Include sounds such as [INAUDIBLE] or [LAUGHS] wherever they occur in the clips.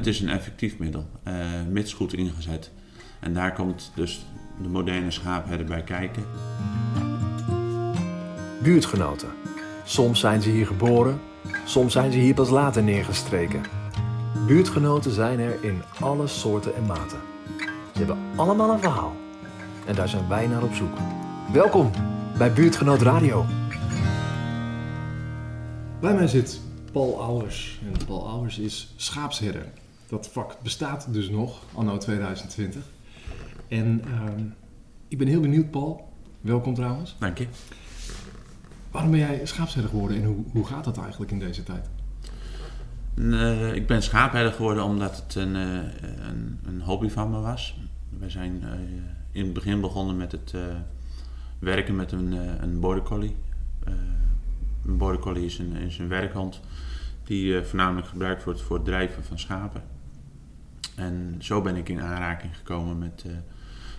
Het is een effectief middel, uh, mits goed ingezet. En daar komt dus de moderne schaapherder bij kijken. Buurtgenoten. Soms zijn ze hier geboren, soms zijn ze hier pas later neergestreken. Buurtgenoten zijn er in alle soorten en maten. Ze hebben allemaal een verhaal. En daar zijn wij naar op zoek. Welkom bij Buurtgenoot Radio. Bij mij zit Paul Auwers. En Paul Auwers is schaapsherder. Dat vak bestaat dus nog, anno 2020. En ehm, ik ben heel benieuwd, Paul. Welkom trouwens. Dank je. Waarom ben jij schaapsherder geworden en hoe, hoe gaat dat eigenlijk in deze tijd? Uh, ik ben schaapherder geworden omdat het een, uh, een, een, hobby van me was. We zijn uh, in het begin begonnen met het werken met een, een border collie. een border collie is een, is een werkhond die voornamelijk gebruikt wordt voor het drijven van schapen. En zo ben ik in aanraking gekomen met,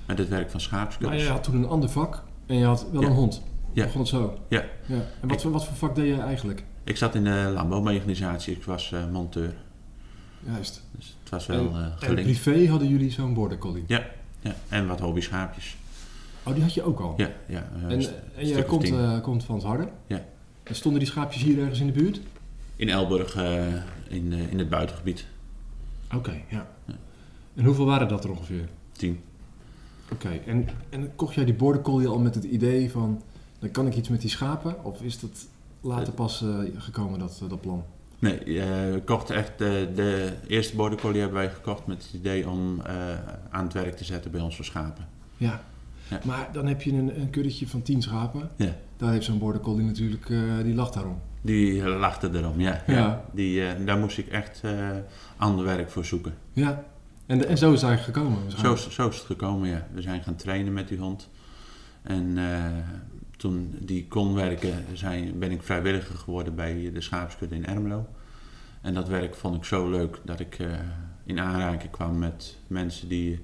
met het werk van schaapskuddes. Maar je had toen een ander vak en je had wel Ja. een hond. Ja. Begon het zo? Ja. ja. En wat, voor, wat voor vak deed jij eigenlijk? Ik zat in de landbouwmechanisatie, ik was eh, monteur. Juist. Dus het was wel eh En gelinkt. privé hadden jullie zo'n border collie? Ja, ja, en wat hobby schaapjes. Oh, die had je ook al? Ja, ja. eh, En, en jij komt, eh, komt van het Harde? Ja. En stonden die schaapjes hier ergens in de buurt? In Elburg, eh, in, eh, in het buitengebied. Oké, ja. Ja. En hoeveel waren dat er ongeveer? Tien. Oké, en, en kocht jij die border collie al met het idee van... dan kan ik iets met die schapen? Of is dat later pas eh, gekomen, dat, eh, dat plan? Nee, eh, we kochten echt de, de eerste border collie hebben wij gekocht met het idee om eh, aan het werk te zetten bij ons voor schapen. Ja. Ja. Maar dan heb je een, een kuddetje van tien schapen. Ja. Daar heeft zo'n border collie natuurlijk... eh, die lacht daarom. Die lachten erom, ja. ja. Ja. Die, eh, daar moest ik echt eh, ander werk voor zoeken. Ja. En, en zo is het eigenlijk gekomen. Zo zo is het gekomen, ja. We zijn gaan trainen met die hond. En eh, toen die kon werken, zijn, ben ik vrijwilliger geworden bij de schaapskudde in Ermelo. En dat werk vond ik zo leuk dat ik in aanraking kwam met mensen die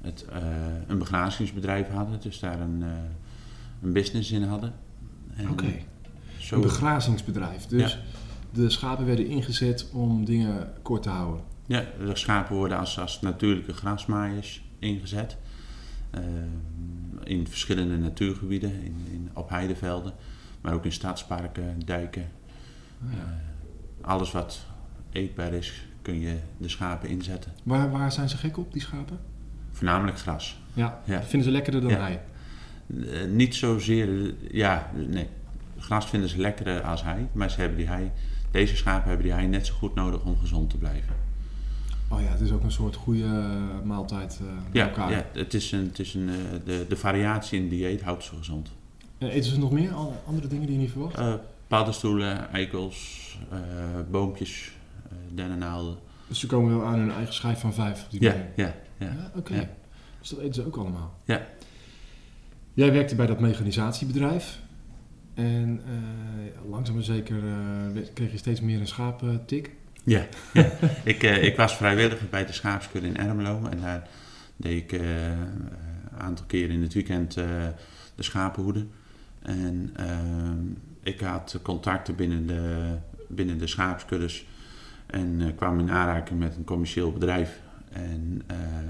het, een begrazingsbedrijf hadden. Dus daar een, een business in hadden. En Oké. Zo, Een begrazingsbedrijf. Dus de schapen werden ingezet om dingen kort te houden. Ja, de schapen worden als, als natuurlijke grasmaaiers ingezet. Eh, in verschillende natuurgebieden, in, in, op heidevelden, maar ook in stadsparken, dijken. Oh ja. Eh, alles wat eetbaar is, kun je de schapen inzetten. Waar, waar zijn ze gek op, die schapen? Voornamelijk gras. Ja, vinden ze lekkerder dan Ja. hij. Eh, niet zozeer, ja, nee. Gras vinden ze lekkerder als hij, maar ze hebben die hei, deze schapen hebben die hei net zo goed nodig om gezond te blijven. Oh ja, het is ook een soort goede eh, maaltijd bij Ja, elkaar. ja het is een, het is een, eh, de, de variatie in dieet houdt ze gezond. En eten ze nog meer andere dingen die je niet verwacht? Eh, paddenstoelen, eikels, eh, boompjes, eh dennennaalden. Dus ze komen wel aan hun eigen schijf van vijf. op Die Ja, manier. ja, ja. Ja, oké. Ja. Dus dat eten ze ook allemaal. Ja. Jij werkte bij dat mechanisatiebedrijf. En eh, langzaam maar zeker eh, kreeg je steeds meer een schaaptik. Ja, [LAUGHS] ik, eh, ik was vrijwilliger bij de schaapskudde in Ermelo en daar deed ik een aantal keren in het weekend de schapenhoeden. En ik had contacten binnen de, binnen de schaapskuddes en kwam in aanraking met een commercieel bedrijf. En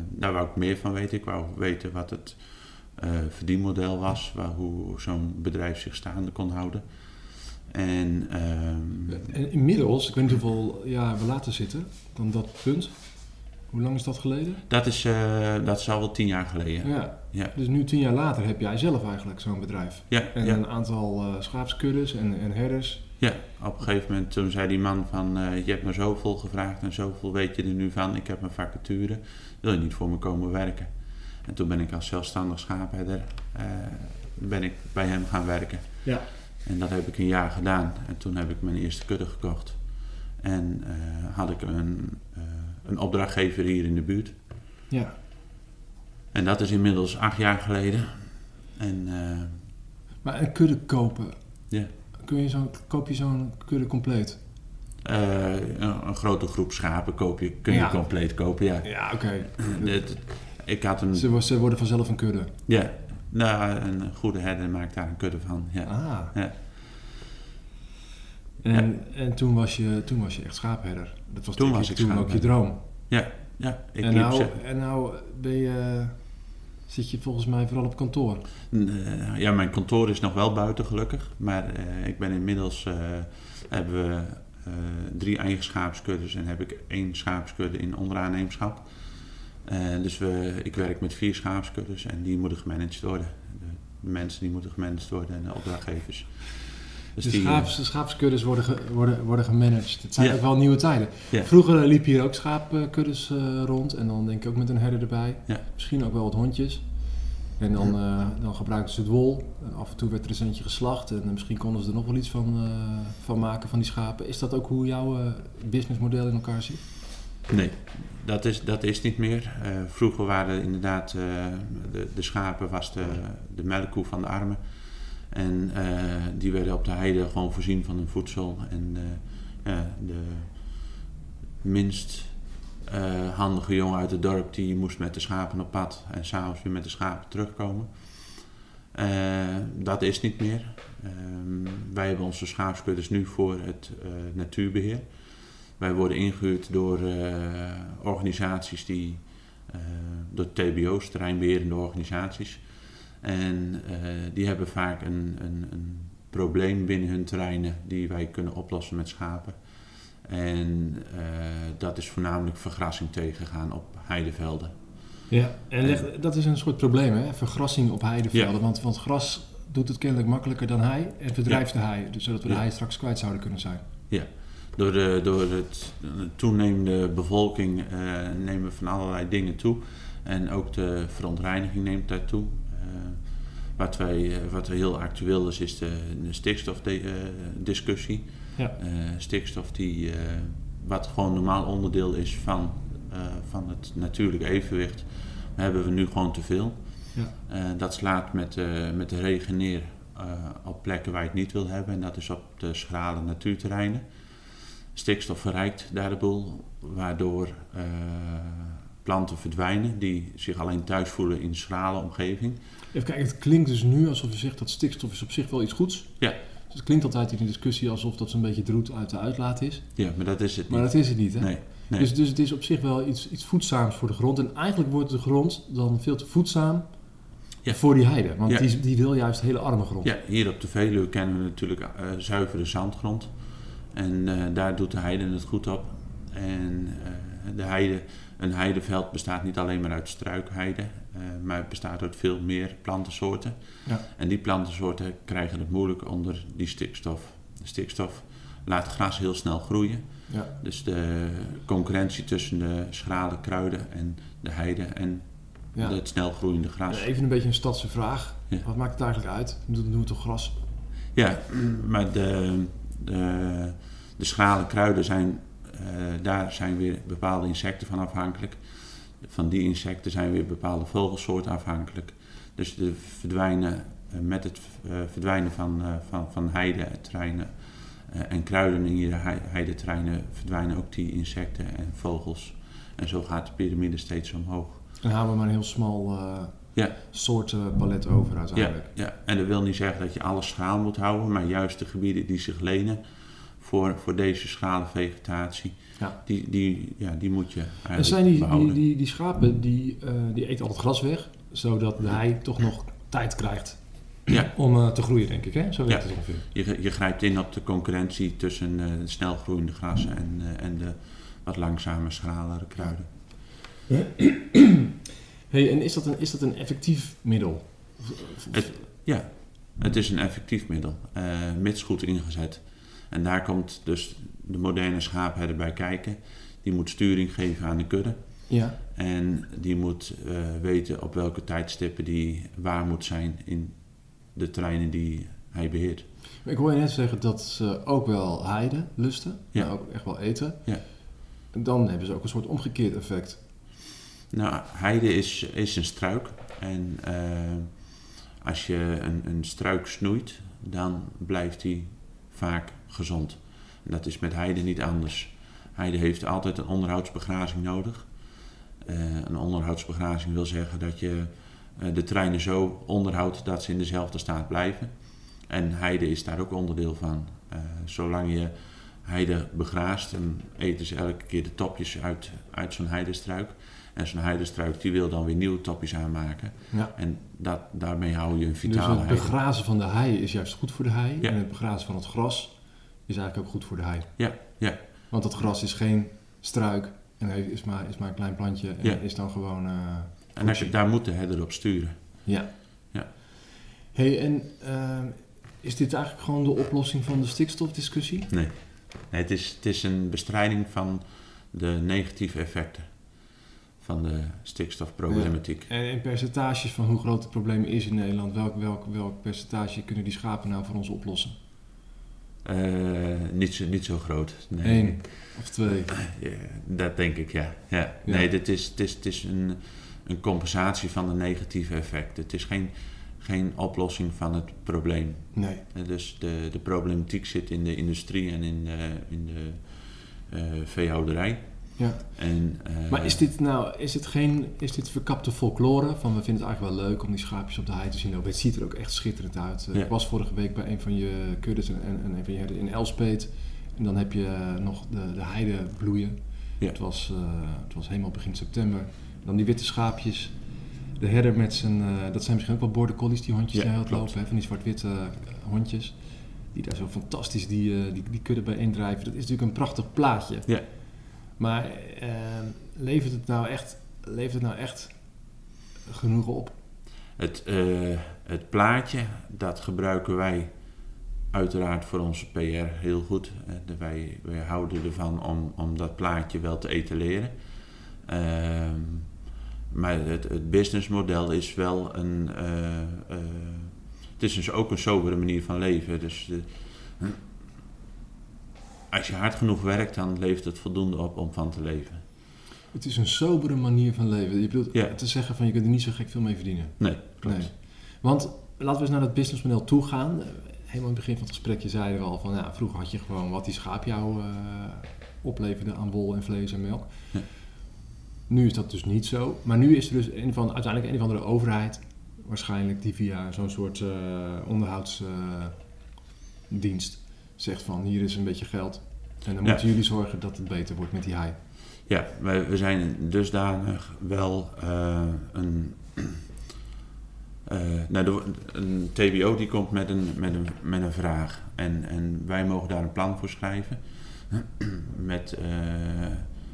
daar wou ik meer van weten. Ik wou weten wat het verdienmodel was, waar, hoe zo'n bedrijf zich staande kon houden. En ehm, En inmiddels, ik weet niet hoeveel jaar we later zitten dan dat punt. Hoe lang is dat geleden? Dat is, eh, dat is al wel tien jaar geleden. Ja. Ja. Dus nu tien jaar later heb jij zelf eigenlijk zo'n bedrijf. Ja, En ja, een aantal eh schaapskuddes en, en herders. ja, op een gegeven moment toen zei die man van, eh, je hebt me zoveel gevraagd en zoveel weet je er nu van. Ik heb een vacature, wil je niet voor me komen werken? En toen ben ik als zelfstandig schaapherder eh, ben ik bij hem gaan werken. Ja. En dat heb ik een jaar gedaan. En toen heb ik mijn eerste kudde gekocht. En eh, had ik een, eh, een opdrachtgever hier in de buurt. Ja. En dat is inmiddels acht jaar geleden. En Maar een kudde kopen. Ja. Kun je zo'n, koop je zo'n kudde compleet? een, een grote groep schapen koop je, kun je Ja. compleet kopen, ja. Ja, oké. [CLEARS THROAT] ik had een, Ze, wo- ze worden vanzelf een kudde. ja, nou, een goede herder maakt daar een kudde van, ja. Ah. Ja. En, en toen, was je, toen was je echt schaapherder. Dat was Toen was ik toen ook je droom. Ja, ja ik en, liep nou, ze- en nou ben je, zit je volgens mij vooral op kantoor. Eh, ja, mijn kantoor is nog wel buiten gelukkig. Maar eh, ik ben inmiddels... eh, hebben we eh, drie eigen schaapskuddes en heb ik één schaapskudde in onderaanneemschap. Eh, dus we, ik werk met vier schaapskuddes en die moeten gemanaged worden. De, mensen die moeten gemanaged worden en de opdrachtgevers. Dus de, die, eh, schaaps, de schaapskuddes worden, ge- worden, worden gemanaged. Het zijn ook wel nieuwe tijden. Vroeger liep hier ook schaapkuddes eh, rond. En dan denk ik ook met een herder erbij. Misschien ook wel wat hondjes. En dan, eh, dan gebruikten ze het wol. En af en toe werd er eens eentje geslacht. En eh, misschien konden ze er nog wel iets van, eh, van maken, van die schapen. Is dat ook hoe jouw eh, businessmodel in elkaar zit? Nee, dat is, dat is niet meer. Eh, vroeger waren inderdaad eh, de, de schapen was de, de melkkoe van de armen. En eh, die werden op de heide gewoon voorzien van hun voedsel. En de minst handige jongen uit het dorp die moest met de schapen op pad en s'avonds weer met de schapen terugkomen. Dat is niet meer. Ehm, wij hebben onze schaapskuddes nu voor het eh, natuurbeheer. Wij worden ingehuurd door eh, organisaties die, eh, door TBO's, terreinbeherende organisaties. En eh, die hebben vaak een, een, een probleem binnen hun terreinen die wij kunnen oplossen met schapen. En dat is voornamelijk vergrassing tegengaan op heidevelden. Ja, en leg- dat is een soort probleem, hè? Vergrassing op heidevelden. Ja. Want, want gras doet het kennelijk makkelijker dan hei en verdrijft de hei. Dus zodat we de Ja. hei straks kwijt zouden kunnen zijn. Door, de, door het de toenemende bevolking eh, nemen we van allerlei dingen toe. En ook de verontreiniging neemt daartoe. Eh, wat, wij, eh, wat heel actueel is, is de, de stikstofdiscussie. Ja. Stikstof die, wat gewoon normaal onderdeel is van, van het natuurlijke evenwicht, hebben we nu gewoon te veel. Ja. Dat slaat met, met de regen neer eh, op plekken waar je het niet wil hebben. En dat is op de schrale natuurterreinen. Stikstof verrijkt daar de boel, waardoor eh, planten verdwijnen die zich alleen thuis voelen in schrale omgeving. Even kijken, het klinkt dus nu alsof je zegt dat stikstof is op zich wel iets goeds. Ja. Dus het klinkt altijd in de discussie alsof dat zo'n beetje het roet uit de uitlaat is. Ja, maar dat is het Maar niet. dat is het niet, hè? Nee, nee. Dus, dus het is op zich wel iets, iets voedzaams voor de grond. En eigenlijk wordt de grond dan veel te voedzaam Ja. voor die heide. Want Ja. die, die wil juist hele arme grond. Ja, hier op de Veluwe kennen we natuurlijk eh, zuivere zandgrond. En eh, daar doet de heide het goed op. En eh, de heide, een heideveld bestaat niet alleen maar uit struikheide, eh, maar het bestaat uit veel meer plantensoorten. Ja. En die plantensoorten krijgen het moeilijk onder die stikstof. De stikstof laat gras heel snel groeien. Ja. Dus de concurrentie tussen de schrale kruiden en de heide en Ja. het snel groeiende gras. Even een beetje een stadse vraag. Wat maakt het eigenlijk uit? Doen we toch gras? Ja, maar de, de, de kruiden zijn, eh, daar zijn weer bepaalde insecten van afhankelijk. Van die insecten zijn weer bepaalde vogelsoorten afhankelijk. Dus de verdwijnen, eh, met het eh, verdwijnen van, van, van heideterreinen en kruiden in je hei- heideterreinen verdwijnen ook die insecten en vogels. En zo gaat de piramide steeds omhoog. Dan houden we maar een heel smal Ja. soortenpalet over Ja, uiteindelijk. ja, en dat wil niet zeggen dat je alles schaal moet houden, maar juist de gebieden die zich lenen voor, voor deze schale vegetatie, Ja. die, die, ja, die moet je eigenlijk En zijn die, die, behouden. die, die schapen, die, eh, die eten altijd gras weg, zodat de hei toch nog tijd krijgt Ja. om eh, te groeien, denk ik. Hè? Zo werkt Ja. het ongeveer. Je, je grijpt in op de concurrentie tussen eh, de snel groeiende grassen en, eh, en de wat langzame, schralere kruiden. [CLEARS THROAT] Hey, en is dat, een, is dat een effectief middel? Het- Ja, het is een effectief middel, eh, mits goed ingezet. En daar komt dus de moderne schaapherder bij kijken. Die moet sturing geven aan de kudde. Ja. En die moet eh, weten op welke tijdstippen die waar moet zijn in de terreinen die hij beheert. Ik hoor je net zeggen dat ze ook wel heide lusten, Ja. maar ook echt wel eten. Ja. En dan hebben ze ook een soort omgekeerd effect. Nou, heide is, is een struik. En eh, als je een, een struik snoeit, dan blijft die vaak gezond. En dat is met heide niet anders. Heide heeft altijd een onderhoudsbegrazing nodig. Eh, een onderhoudsbegrazing wil zeggen dat je eh, de treinen zo onderhoudt dat ze in dezelfde staat blijven. En heide is daar ook onderdeel van. Zolang je heide begraast, dan eten ze elke keer de topjes uit, uit zo'n heidestruik. En zo'n heidestruik die wil dan weer nieuwe topjes aanmaken. Ja. En dat, daarmee hou je een Dus vitale het heide. begrazen van de hei is juist goed voor de hei. Ja. En het begrazen van het gras is eigenlijk ook goed voor de hei. Ja, ja. Want dat gras is geen struik en is maar, is maar een klein plantje en Ja. is dan gewoon... eh, En als je, daar moet de herder op sturen. ja. Ja. hey, en ehm, is dit eigenlijk gewoon de oplossing van de stikstofdiscussie? Nee, nee het, is, het is een bestrijding van de negatieve effecten van de stikstofproblematiek. En in percentages van hoe groot het probleem is in Nederland, welk, welk, welk percentage kunnen die schapen nou voor ons oplossen? Eh, niet, zo, niet zo groot. Nee. Eén of twee? Ja, dat denk ik, ja. ja. Ja. Nee, dit is, het is, het is een, een compensatie van de negatieve effecten. Het is geen, geen oplossing van het probleem. Nee. Eh, Dus de, de problematiek zit in de industrie en in de, in de eh, veehouderij. Ja. En, eh, Maar is dit nou, is dit geen, is dit verkapte folklore? Van we vinden het eigenlijk wel leuk om die schaapjes op de hei te zien lopen. Het ziet er ook echt schitterend uit. Eh, Ja. Ik was vorige week bij een van je kuddes en, en, en een van je herden in Elspet. En dan heb je eh, nog de, de heide bloeien. Ja. Het, was, het was helemaal begin september. Dan die witte schaapjes. De herder met zijn, dat zijn misschien ook wel border collies, die hondjes Ja, die hij had klopt. lopen. Hè, van die zwart-witte hondjes. Die daar zo fantastisch die, die, die kudde bijeen drijven. Dat is natuurlijk een prachtig plaatje. Ja. Maar eh, levert, het nou echt, levert het nou echt genoeg op? Het, eh, het plaatje, dat gebruiken wij uiteraard voor onze PR heel goed. Eh, wij, wij houden ervan om, om dat plaatje wel te etaleren. Ehm, maar het, het businessmodel is wel een... eh, het is dus ook een sobere manier van leven. Dus als je hard genoeg werkt, dan levert het voldoende op om van te leven. Het is een sobere manier van leven. Je bedoelt Ja. te zeggen van je kunt er niet zo gek veel mee verdienen. Nee, klopt. Nee. Want laten we eens naar dat businessmodel toe gaan. Eh, Helemaal in het begin van het gesprek, je zei er al van ja, vroeger had je gewoon wat die schaap jou eh, opleverde aan wol en vlees en melk. Ja. Nu is dat dus niet zo. Maar nu is er dus een van, uiteindelijk een of andere overheid, waarschijnlijk die via zo'n soort eh, onderhoudsdienst zegt van hier is een beetje geld. En dan Ja. moeten jullie zorgen dat het beter wordt met die hei. Ja, wij, we zijn dusdanig wel eh, een. [CLEARS THROAT] eh, nou, de- een TBO die komt met een, met een, met een vraag. En, en wij mogen daar een plan voor schrijven. [CLEARS THROAT] met eh,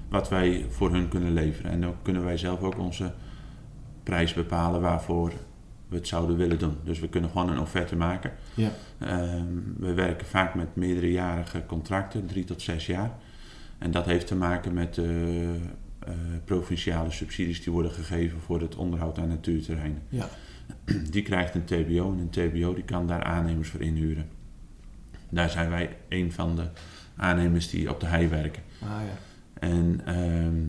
wat wij voor hun kunnen leveren. En dan kunnen wij zelf ook onze prijs bepalen waarvoor we het zouden willen doen. Dus we kunnen gewoon een offerte maken. Ja. Ehm, we werken vaak met meerderejarige contracten, drie tot zes jaar. En dat heeft te maken met de eh, provinciale subsidies die worden gegeven voor het onderhoud aan natuurterreinen. Ja. [CLEARS THROAT] Die krijgt een TBO en een TBO die kan daar aannemers voor inhuren. Daar zijn wij een van de aannemers die op de hei werken. Ah ja. En, ehm,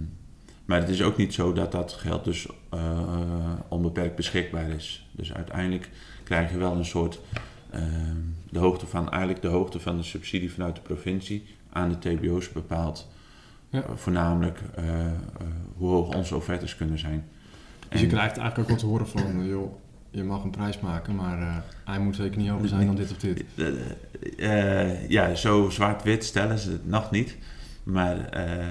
maar het is ook niet zo dat dat geld dus eh, onbeperkt beschikbaar is. Dus uiteindelijk krijg je wel een soort ehm, de hoogte van eigenlijk de hoogte van de subsidie vanuit de provincie aan de TBO's bepaalt. Ja. eh, voornamelijk eh, eh, hoe hoog onze offertes kunnen zijn. Dus je En- krijgt eigenlijk ook wel te horen van, eh, joh, je mag een prijs maken, maar eh, hij moet zeker niet hoger zijn dan dit of dit. Eh, eh, ja, zo zwart-wit stellen ze het nog niet. Maar eh,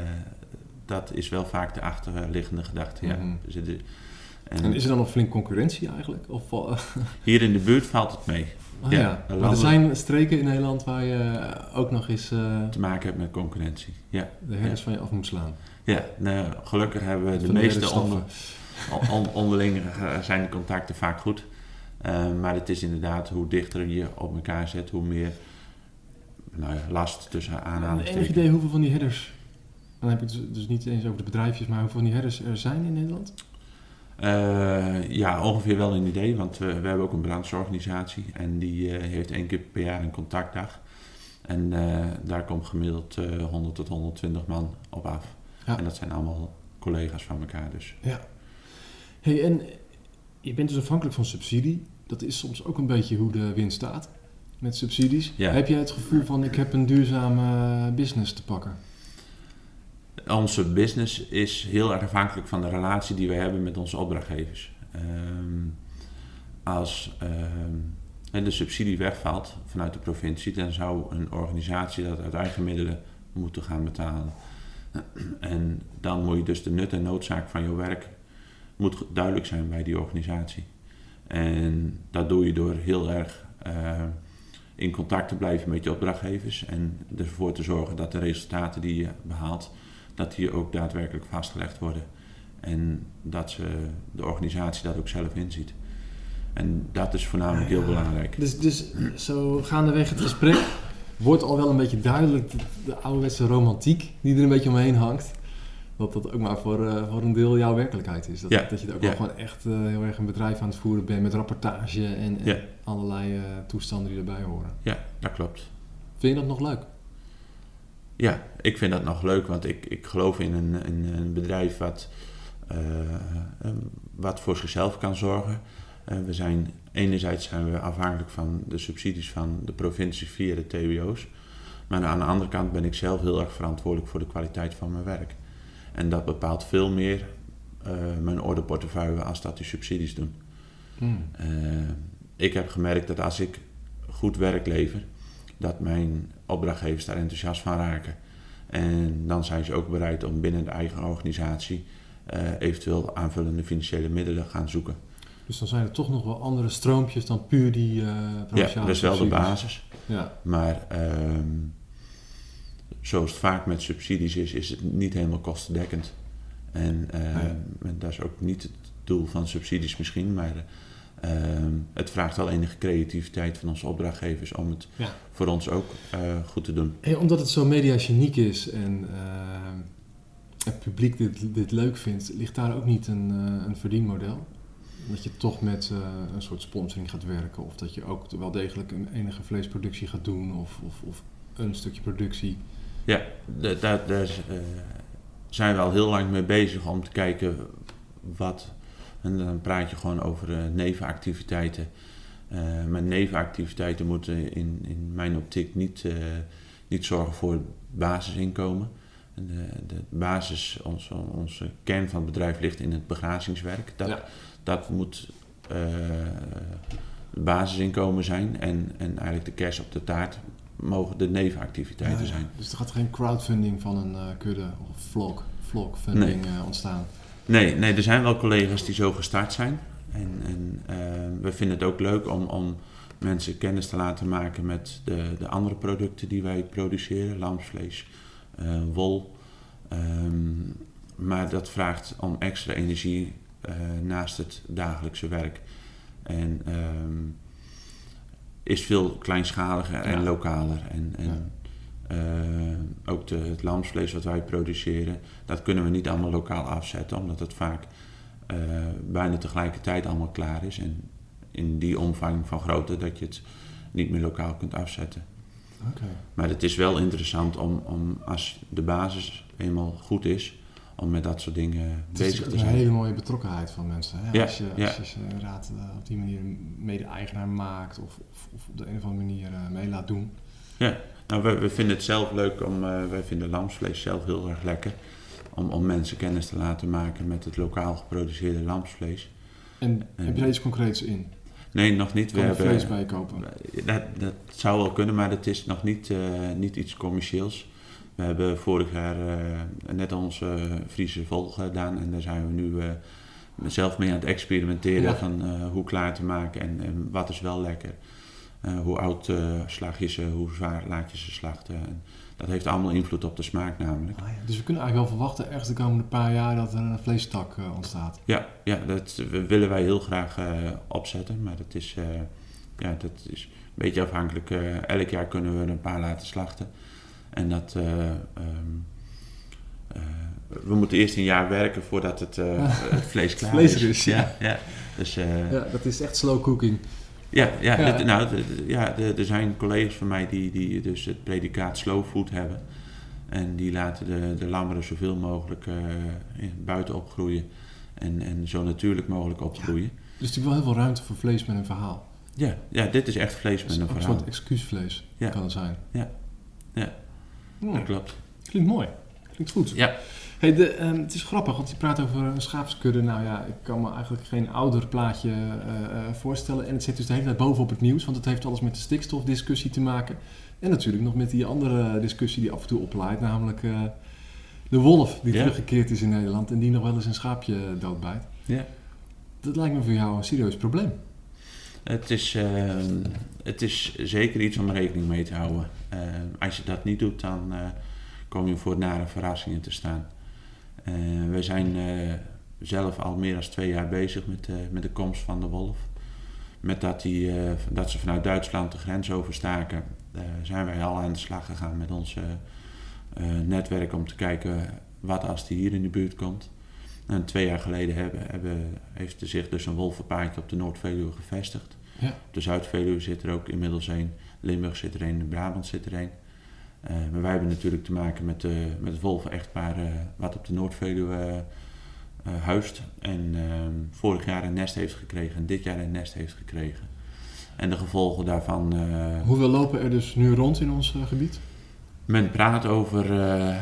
dat is wel vaak de achterliggende gedachte. Ja. Mhm. Dus en En is er dan nog flink concurrentie eigenlijk? Of, eh, [LAUGHS] hier in de buurt valt het mee. ah, Ja, ja. de Maar er zijn streken in Nederland waar je ook nog eens eh, Te maken hebt met concurrentie. Ja, de herders van je af moet slaan. ja nou, gelukkig hebben we de meeste onder, [LAUGHS] on- onderling eh, zijn de contacten vaak goed. Maar het is inderdaad hoe dichter je op elkaar zet, hoe meer nou ja, last tussen aanhalingstekens. idee hoeveel van die herders, dan heb ik het dus, dus niet eens over de bedrijfjes, maar hoeveel die herders er zijn in Nederland? Eh, ja, ongeveer wel een idee, want we, we hebben ook een brancheorganisatie en die eh, heeft één keer per jaar een contactdag. En eh, daar komt gemiddeld eh 100 tot 120 man op af. Ja. En dat zijn allemaal collega's van elkaar dus. Hey, en je bent dus afhankelijk van subsidie. Dat is soms ook een beetje hoe de wind staat met subsidies. Ja. Heb jij het gevoel van ik heb een duurzame business te pakken? Onze business is heel erg afhankelijk van de relatie die we hebben met onze opdrachtgevers. Ehm, als ehm, de subsidie wegvalt vanuit de provincie, dan zou een organisatie dat uit eigen middelen moeten gaan betalen. En dan moet je dus de nut en noodzaak van je werk moet duidelijk zijn bij die organisatie. En dat doe je door heel erg uh, in contact te blijven met je opdrachtgevers en ervoor te zorgen dat de resultaten die je behaalt, dat die ook daadwerkelijk vastgelegd worden. En dat ze, de organisatie dat ook zelf inziet. En dat is voornamelijk heel belangrijk. Dus, dus zo gaandeweg het gesprek wordt al wel een beetje duidelijk de, de ouderwetse romantiek die er een beetje omheen hangt. Dat dat ook maar voor, uh, voor een deel jouw werkelijkheid is. Dat, Ja. dat je er ook Ja. wel gewoon echt eh, heel erg een bedrijf aan het voeren bent met rapportage en, en Ja. allerlei eh, toestanden die erbij horen. Ja, dat klopt. Vind je dat nog leuk? Ja, ik vind dat nog leuk, want ik, ik geloof in een, in een bedrijf wat, eh, eh, wat voor zichzelf kan zorgen. Eh, we zijn, enerzijds zijn we afhankelijk van de subsidies van de provincie via de TWO's. Maar aan de andere kant ben ik zelf heel erg verantwoordelijk voor de kwaliteit van mijn werk. En dat bepaalt veel meer eh, mijn ordeportefeuille als dat die subsidies doen. Hmm. Ik heb gemerkt dat als ik goed werk lever, dat mijn opdrachtgevers daar enthousiast van raken. En dan zijn ze ook bereid om binnen de eigen organisatie eh, eventueel aanvullende financiële middelen gaan zoeken. Dus dan zijn er toch nog wel andere stroompjes dan puur die eh Ja, provinciale dat is wel de basis. Ja, Maar ehm, zoals het vaak met subsidies is, is het niet helemaal kostendekkend. En, Nee. en dat is ook niet het doel van subsidies misschien, maar ehm, het vraagt wel enige creativiteit van onze opdrachtgevers om het Ja. voor ons ook eh, goed te doen. En omdat het zo mediageniek is en eh, het publiek dit, dit leuk vindt, ligt daar ook niet een, eh, een verdienmodel? Dat je toch met eh, een soort sponsoring gaat werken of dat je ook wel degelijk een enige vleesproductie gaat doen of, of, of een stukje productie. Ja, da- daar, eh, zijn we al heel lang mee bezig om te kijken wat. En dan praat je gewoon over eh, nevenactiviteiten. Eh maar nevenactiviteiten moeten in, in mijn optiek niet, eh, niet zorgen voor basisinkomen. En de, de basis, onze, onze kern van het bedrijf ligt in het begrazingswerk. Dat, Ja. dat moet eh, het basisinkomen zijn. En, en eigenlijk de kers op de taart mogen de nevenactiviteiten Ja, ja. zijn. Dus er gaat geen crowdfunding van een eh, kudde of vlog, vlogfunding eh, ontstaan. Nee, nee, er zijn wel collega's die zo gestart zijn. En, en eh, we vinden het ook leuk om, om mensen kennis te laten maken met de, de andere producten die wij produceren. Lamsvlees, eh, wol. Ehm, maar dat vraagt om extra energie eh, naast het dagelijkse werk. En ehm, is veel kleinschaliger en Ja. lokaler. En, en eh, ook de, het lamsvlees wat wij produceren, dat kunnen we niet allemaal lokaal afzetten, omdat het vaak eh, bijna tegelijkertijd allemaal klaar is. En in die omvang van grootte dat je het niet meer lokaal kunt afzetten. Maar het is wel interessant om, om als de basis eenmaal goed is, om met dat soort dingen Het is bezig te een zijn. hele mooie betrokkenheid van mensen. Hè? Ja, als, je, ja. als je ze inderdaad eh, op die manier mede-eigenaar maakt of, of, of op de een of andere manier mee laat doen. Nou, we, we vinden het zelf leuk om, eh, wij vinden lamsvlees zelf heel erg lekker. Om, om mensen kennis te laten maken met het lokaal geproduceerde lamsvlees. En En- heb je daar iets concreets in? Nee, nog niet. We Kan je hebben, vlees bij kopen? Dat, dat zou wel kunnen, maar het is nog niet, eh, niet iets commercieels. We hebben vorig jaar eh, net onze Friese vol gedaan en daar zijn we nu eh, zelf mee aan het experimenteren Ja. van eh, hoe klaar te maken en, en wat is wel lekker. Eh, hoe oud eh, slag je ze, hoe zwaar laat je ze slachten. En dat heeft allemaal invloed op de smaak namelijk. Ah, ja. Dus we kunnen eigenlijk wel verwachten ergens de komende paar jaar dat er een vleestak eh, ontstaat. Ja, ja dat willen wij heel graag opzetten, maar dat is, ja, dat is een beetje afhankelijk. Elk jaar kunnen we er een paar laten slachten. En dat, eh, ehm, eh, we moeten eerst een jaar werken voordat het, [LAUGHS] het vlees klaar vlees is. is, ja. ja. Dus, Ja, dat is echt slow cooking. Ja, ja, nou, ja er zijn collega's van mij die, die dus het predicaat slow food hebben. En die laten de, de lammeren zoveel mogelijk eh, buiten opgroeien. En, en zo natuurlijk mogelijk opgroeien. Dus natuurlijk wel heel veel ruimte voor vlees met een verhaal. Ja, ja, dit is echt vlees met een ook een verhaal. soort excuusvlees Ja. kan het zijn. Ja. Ja. Dat klopt. Klinkt mooi. Klinkt goed. Ja. Hey, de, ehm, het is grappig, want je praat over een schaapskudde. Nou ja, ik kan me eigenlijk geen ouder plaatje eh, eh, voorstellen. En het zit dus de hele tijd bovenop het nieuws, want het heeft alles met de stikstofdiscussie te maken. En natuurlijk nog met die andere discussie die af en toe oplaait, namelijk eh, de wolf die teruggekeerd is in Nederland en die nog wel eens een schaapje doodbijt. Ja. Dat lijkt me voor jou een serieus probleem. Het is, eh, het is zeker iets om rekening mee te houden. Als je dat niet doet, dan kom je voor nare verrassingen te staan. Eh, we zijn eh, zelf al meer dan twee jaar bezig met, eh, met de komst van de wolf. Met dat, die, dat ze vanuit Duitsland de grens overstaken, zijn wij al aan de slag gegaan met ons netwerk om te kijken wat als die hier in de buurt komt. En twee jaar geleden hebben, hebben, heeft er zich dus een wolvenpaardje op de Noord-Veluwe gevestigd. Ja. Op de Zuid-Veluwe zit er ook inmiddels een. Limburg zit er een, Brabant zit er een. Eh, maar wij hebben natuurlijk te maken met, de, met het wolven-echtpaar eh, wat op de Noord-Veluwe eh, eh, huist. En eh, vorig jaar een nest heeft gekregen en dit jaar een nest heeft gekregen. En de gevolgen daarvan... eh, Hoeveel lopen er dus nu rond in ons eh, gebied? men praat over eh, eh,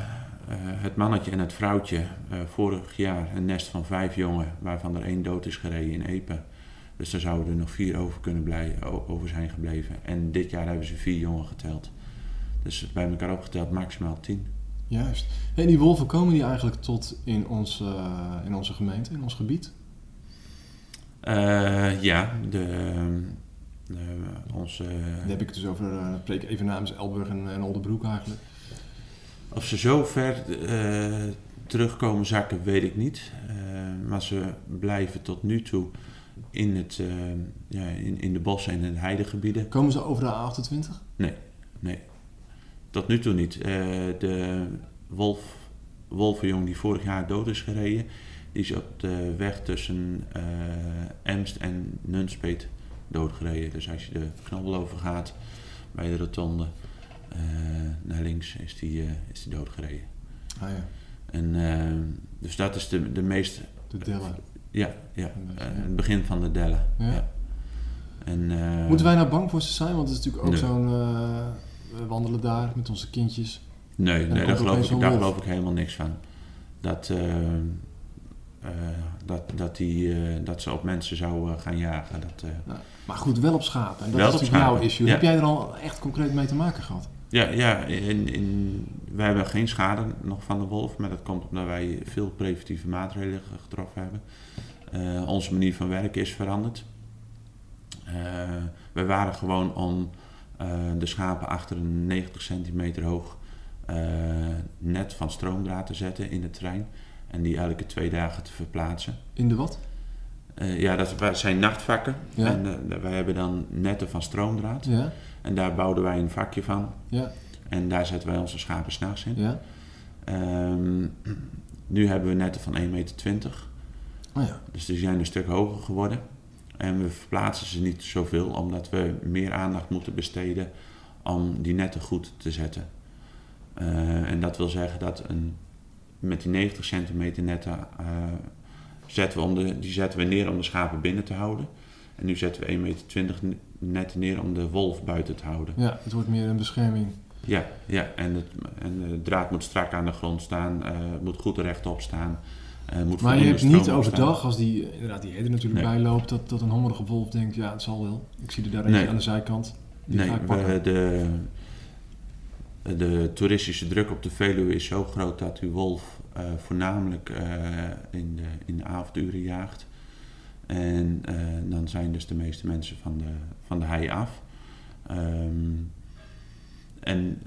het mannetje en het vrouwtje. Eh, vorig jaar een nest van vijf jongen, waarvan er één dood is gereden in Epe. Dus daar zouden er nog vier over, kunnen blij, over zijn gebleven. En dit jaar hebben ze vier jongen geteld. Dus bij elkaar opgeteld maximaal tien. Juist. En die wolven komen die eigenlijk tot in, ons, eh, in onze gemeente, in ons gebied? Eh, ja, de, de, onze, Dan heb ik het dus over, eh preek even namens Elburg en, en Oldenbroek eigenlijk. Of ze zo ver eh, terugkomen zakken, weet ik niet. Eh, maar ze blijven tot nu toe in, het, eh, ja, in, in de bossen en in de heidegebieden. Komen ze over de A28? Nee, tot nu toe niet. Eh, de wolf, wolvenjong die vorig jaar dood is gereden, die is op de weg tussen eh, Emst en Nunspeet doodgereden. Dus als je de knobbel overgaat bij de rotonde eh, naar links, is die, is die doodgereden. Ah ja, En, dus dat is de, de meest, de Dellen. ja, ja het begin van de dellen. Ja. Ja. En, Moeten wij nou bang voor ze zijn? Want het is natuurlijk ook Nee. zo'n... we wandelen daar met onze kindjes. Nee, nee daar, geloof ik, daar geloof ik helemaal niks van. Dat, eh, eh, dat, dat, die, eh, dat ze op mensen zou gaan jagen. Dat, Maar goed, wel op schapen. En dat is natuurlijk jouw issue. ja. Heb jij er al echt concreet mee te maken gehad? ja, ja in, in, wij hebben geen schade nog van de wolf. Maar dat komt omdat wij veel preventieve maatregelen getroffen hebben. Onze manier van werken is veranderd. We waren gewoon om de schapen achter een 90 centimeter hoog eh, net van stroomdraad te zetten in het terrein. En die elke twee dagen te verplaatsen. In de wat? Eh, ja, dat zijn nachtvakken. Ja. En eh, wij hebben dan netten van stroomdraad. Ja, En daar bouwden wij een vakje van. ja, En daar zetten wij onze schapen s'nachts in. ja. Ehm, nu hebben we netten van 1,20 meter. Oh ja. Dus die zijn een stuk hoger geworden. En we verplaatsen ze niet zoveel, omdat we meer aandacht moeten besteden om die netten goed te zetten. Eh, en dat wil zeggen dat een, met die 90 centimeter netten eh, zetten we om de, die zetten we neer om de schapen binnen te houden. En nu zetten we 1,20 meter netten neer om de wolf buiten te houden. ja, het wordt meer een bescherming. Ja, ja. En, het, en de draad moet strak aan de grond staan, het moet goed rechtop staan. Moet Maar je hebt niet overdag, als die, inderdaad, die herder natuurlijk Nee. bijloopt, dat, dat een hongerige wolf denkt, ja, het zal wel. Ik zie er daar eentje Nee. aan de zijkant. Die Nee, ga ik pakken. we, de, de toeristische druk op de Veluwe is zo groot dat die wolf eh, voornamelijk eh, in, de, in de avonduren jaagt. En eh, dan zijn dus de meeste mensen van de, van de hei af. Ehm, en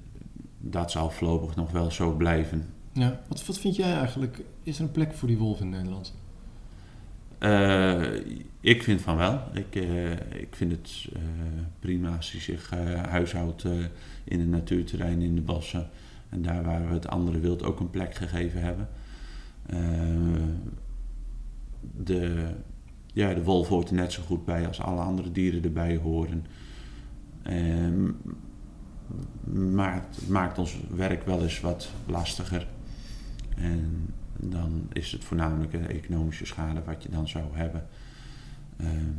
dat zal voorlopig nog wel zo blijven. Ja. Wat, wat vind jij eigenlijk? Is er een plek voor die wolf in Nederland? Eh, ik vind van wel. Ik, eh, ik vind het eh, prima als hij zich huishoudt in een natuurterrein, in de bossen. En daar waar we het andere wild ook een plek gegeven hebben. De, ja, de wolf hoort er net zo goed bij als alle andere dieren erbij horen. Ehm, maar het maakt ons werk wel eens wat lastiger. En dan is het voornamelijk een economische schade wat je dan zou hebben. Ehm,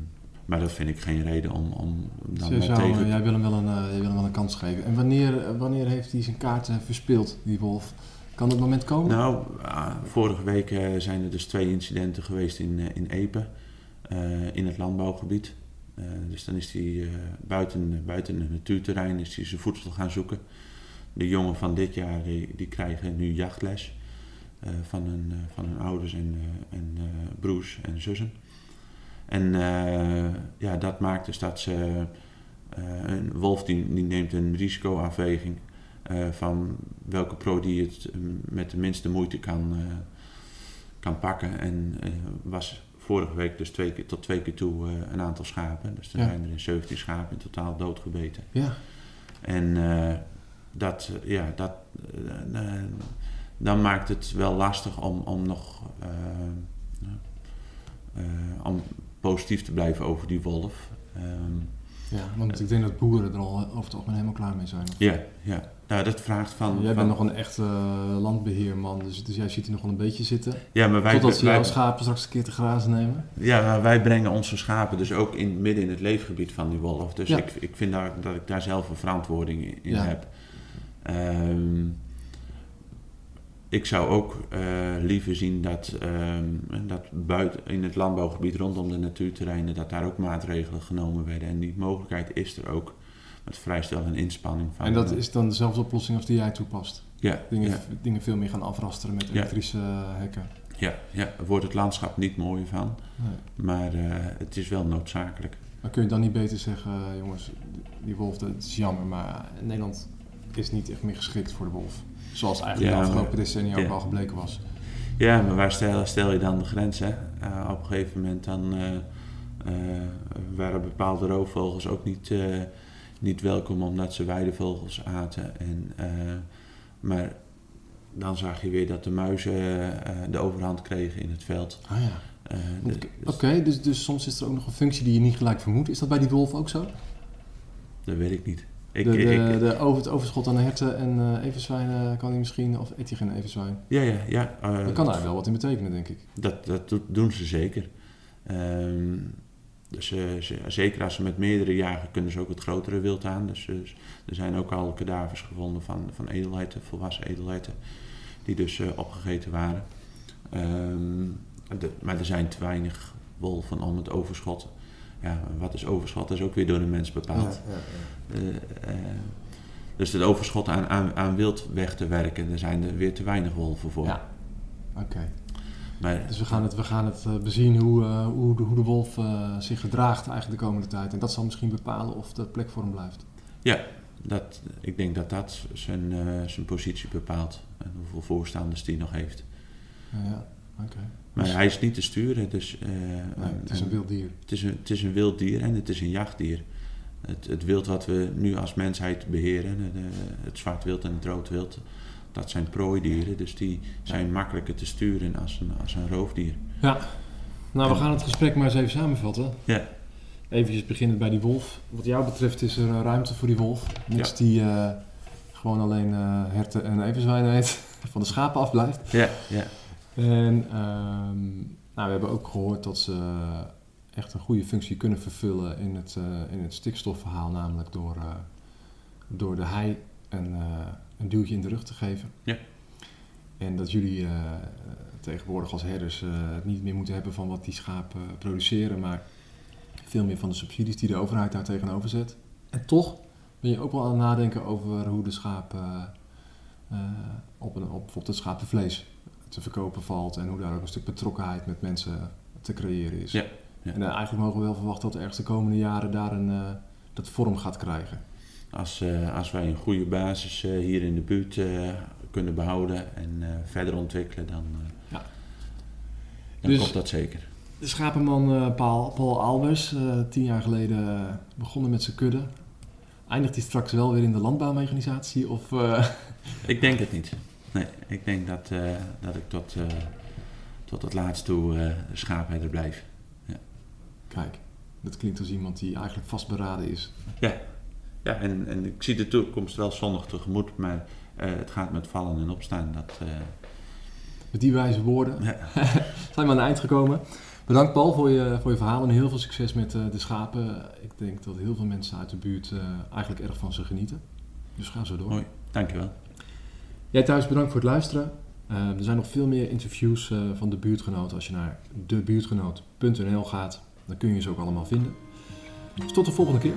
maar dat vind ik geen reden om, om dan zou, tegen... eh, jij, wil hem wel een, eh, jij wil hem wel een kans geven. En wanneer, eh, wanneer heeft hij zijn kaarten verspeeld, die wolf? Kan dat moment komen? Nou, ah, vorige week eh, zijn er dus twee incidenten geweest in, in Epe, in het landbouwgebied. Dus dan is hij buiten, buiten het natuurterrein is hij zijn voedsel gaan zoeken. De jongen van dit jaar die, die krijgen nu jachtles van, hun, eh, van hun ouders en, eh, en eh, broers en zussen. En eh, ja, dat maakt dus dat ze... eh, een wolf die, die neemt een risicoafweging eh, van welke pro die het eh, met de minste moeite kan, eh, kan pakken. En eh, was vorige week dus twee keer, tot twee keer toe eh, een aantal schapen. Dus er Ja. zijn er 17 schapen in totaal doodgebeten. Ja. En eh, dat, eh, ja, dat, eh, eh, dan maakt het wel lastig om, om nog eh, eh, om positief te blijven over die wolf. Ehm, ja, want ik denk dat boeren er al over het algemeen helemaal klaar mee zijn. ja, ja. Nou, dat vraagt van... Jij van- bent nog een echte eh, landbeheerman, dus, dus jij ziet hier nog wel een beetje zitten. ja, maar wij, Totdat ze jouw schapen straks een keer te grazen nemen. Ja, maar wij brengen onze schapen dus ook in, midden in het leefgebied van die wolf. Dus Ja. ik, ik vind daar, dat ik daar zelf een verantwoording in, Ja. heb. Ehm, ik zou ook eh, liever zien dat, ehm, dat buiten in het landbouwgebied rondom de natuurterreinen, dat daar ook maatregelen genomen werden. En die mogelijkheid is er ook. Vereist wel een inspanning van. En dat is dan dezelfde oplossing als die jij toepast. ja, Dingen, ja, dingen veel meer gaan afrasteren met elektrische eh, hekken. ja, ja, er wordt het landschap niet mooier van. Nee. Maar eh, het is wel noodzakelijk. Maar kun je dan niet beter zeggen, jongens, die wolf, dat is jammer, maar Nederland is niet echt meer geschikt voor de wolf. Zoals eigenlijk Ja, de afgelopen decennia ook al gebleken was. Ja, maar waar stel, stel je dan de grens? Hè? Eh, op een gegeven moment dan, eh, eh, waren bepaalde roofvogels ook niet, niet welkom omdat ze weidevogels aten. En, maar dan zag je weer dat de muizen de overhand kregen in het veld. Ah ja. Oké, dus, dus soms is er ook nog een functie die je niet gelijk vermoedt. Is dat bij die wolf ook zo? Dat weet ik niet. Ik, de, de, ik- de over, het overschot aan herten en everzwijnen kan hij misschien, of eet hij geen everzwijn? ja, ja, ja. eh, Daar kan daar wel wat in betekenen, denk ik. Dat, dat doen ze zeker. Ehm, dus ze- zeker als ze met meerdere jagen kunnen ze ook het grotere wild aan. Dus eh, er zijn ook al kadavers gevonden van, van edelherten, volwassen edelherten, die dus opgegeten waren. Ehm, de- maar er zijn te weinig wolven om het overschot. Ja, wat is overschot? Dat is ook weer door de mens bepaald. Eh, eh, dus het overschot aan, aan, aan wild weg te werken, daar zijn er weer te weinig wolven voor. Ja. Oké. Maar Dus we gaan het, we gaan het eh, bezien hoe, hoe, de, hoe de wolf zich gedraagt eigenlijk de komende tijd. En dat zal misschien bepalen of de plek voor hem blijft. Dat, ik denk dat dat zijn, zijn positie bepaalt. En hoeveel voorstanders die nog heeft. Ja, ja. Oké. Maar Dus- hij is niet te sturen. Dus, eh, Nee, het is en- een wild dier. het, is een, het is een wild dier en het is een jachtdier. Het, het wild wat we nu als mensheid beheren, de- het zwart wild en het rood wild, dat zijn prooidieren. Dus die zijn makkelijker te sturen als een, als een roofdier. Ja. Nou, we gaan het gesprek maar eens even samenvatten. Ja. Even beginnen bij die wolf. Wat jou betreft is er eh, ruimte voor die wolf. Niks Ja. die eh, gewoon alleen eh, herten en everzwijnen eet. [LAUGHS] Van de schapen afblijft. Ja, ja. En ehm, nou, we hebben ook gehoord dat ze echt een goede functie kunnen vervullen in het, eh, in het stikstofverhaal. Namelijk door, eh, door de hei een, eh, een duwtje in de rug te geven. Ja. En dat jullie eh, tegenwoordig als herders eh, het niet meer moeten hebben van wat die schapen produceren, maar veel meer van de subsidies die de overheid daar tegenover zet. En toch ben je ook wel aan het nadenken over hoe de schapen eh, op, een, op bijvoorbeeld het schapenvlees te verkopen valt en hoe daar ook een stuk betrokkenheid met mensen te creëren is. Ja, ja. En eh, eigenlijk mogen we wel verwachten dat ergens de komende jaren daar een, eh, dat vorm gaat krijgen. Als, eh, als wij een goede basis hier in de buurt kunnen behouden en verder ontwikkelen, dan, Ja. dan Dus- komt dat zeker. De schapenman Paul, Paul Albers, tien jaar geleden begonnen met zijn kudde. Eindigt hij straks wel weer in de landbouwmechanisatie? Of, Ik denk het niet. Nee, ik denk dat, eh, dat ik tot, eh, tot het laatst toe eh schaapherder blijf. Kijk, dat klinkt als iemand die eigenlijk vastberaden is. Ja, en, en ik zie de toekomst wel zonnig tegemoet, maar het gaat met vallen en opstaan. Dat, Met die wijze woorden Ja. [LAUGHS] zijn we aan het eind gekomen. Bedankt Paul voor je, voor je verhaal en heel veel succes met de schapen. Ik denk dat heel veel mensen uit de buurt eigenlijk erg van ze genieten. Dus ga zo door. Mooi. dankjewel. Jij thuis bedankt voor het luisteren. Uh, er zijn nog veel meer interviews uh, van de buurtgenoten. Als je naar debuurtgenoot.nl gaat, dan kun je ze ook allemaal vinden. Dus tot de volgende keer.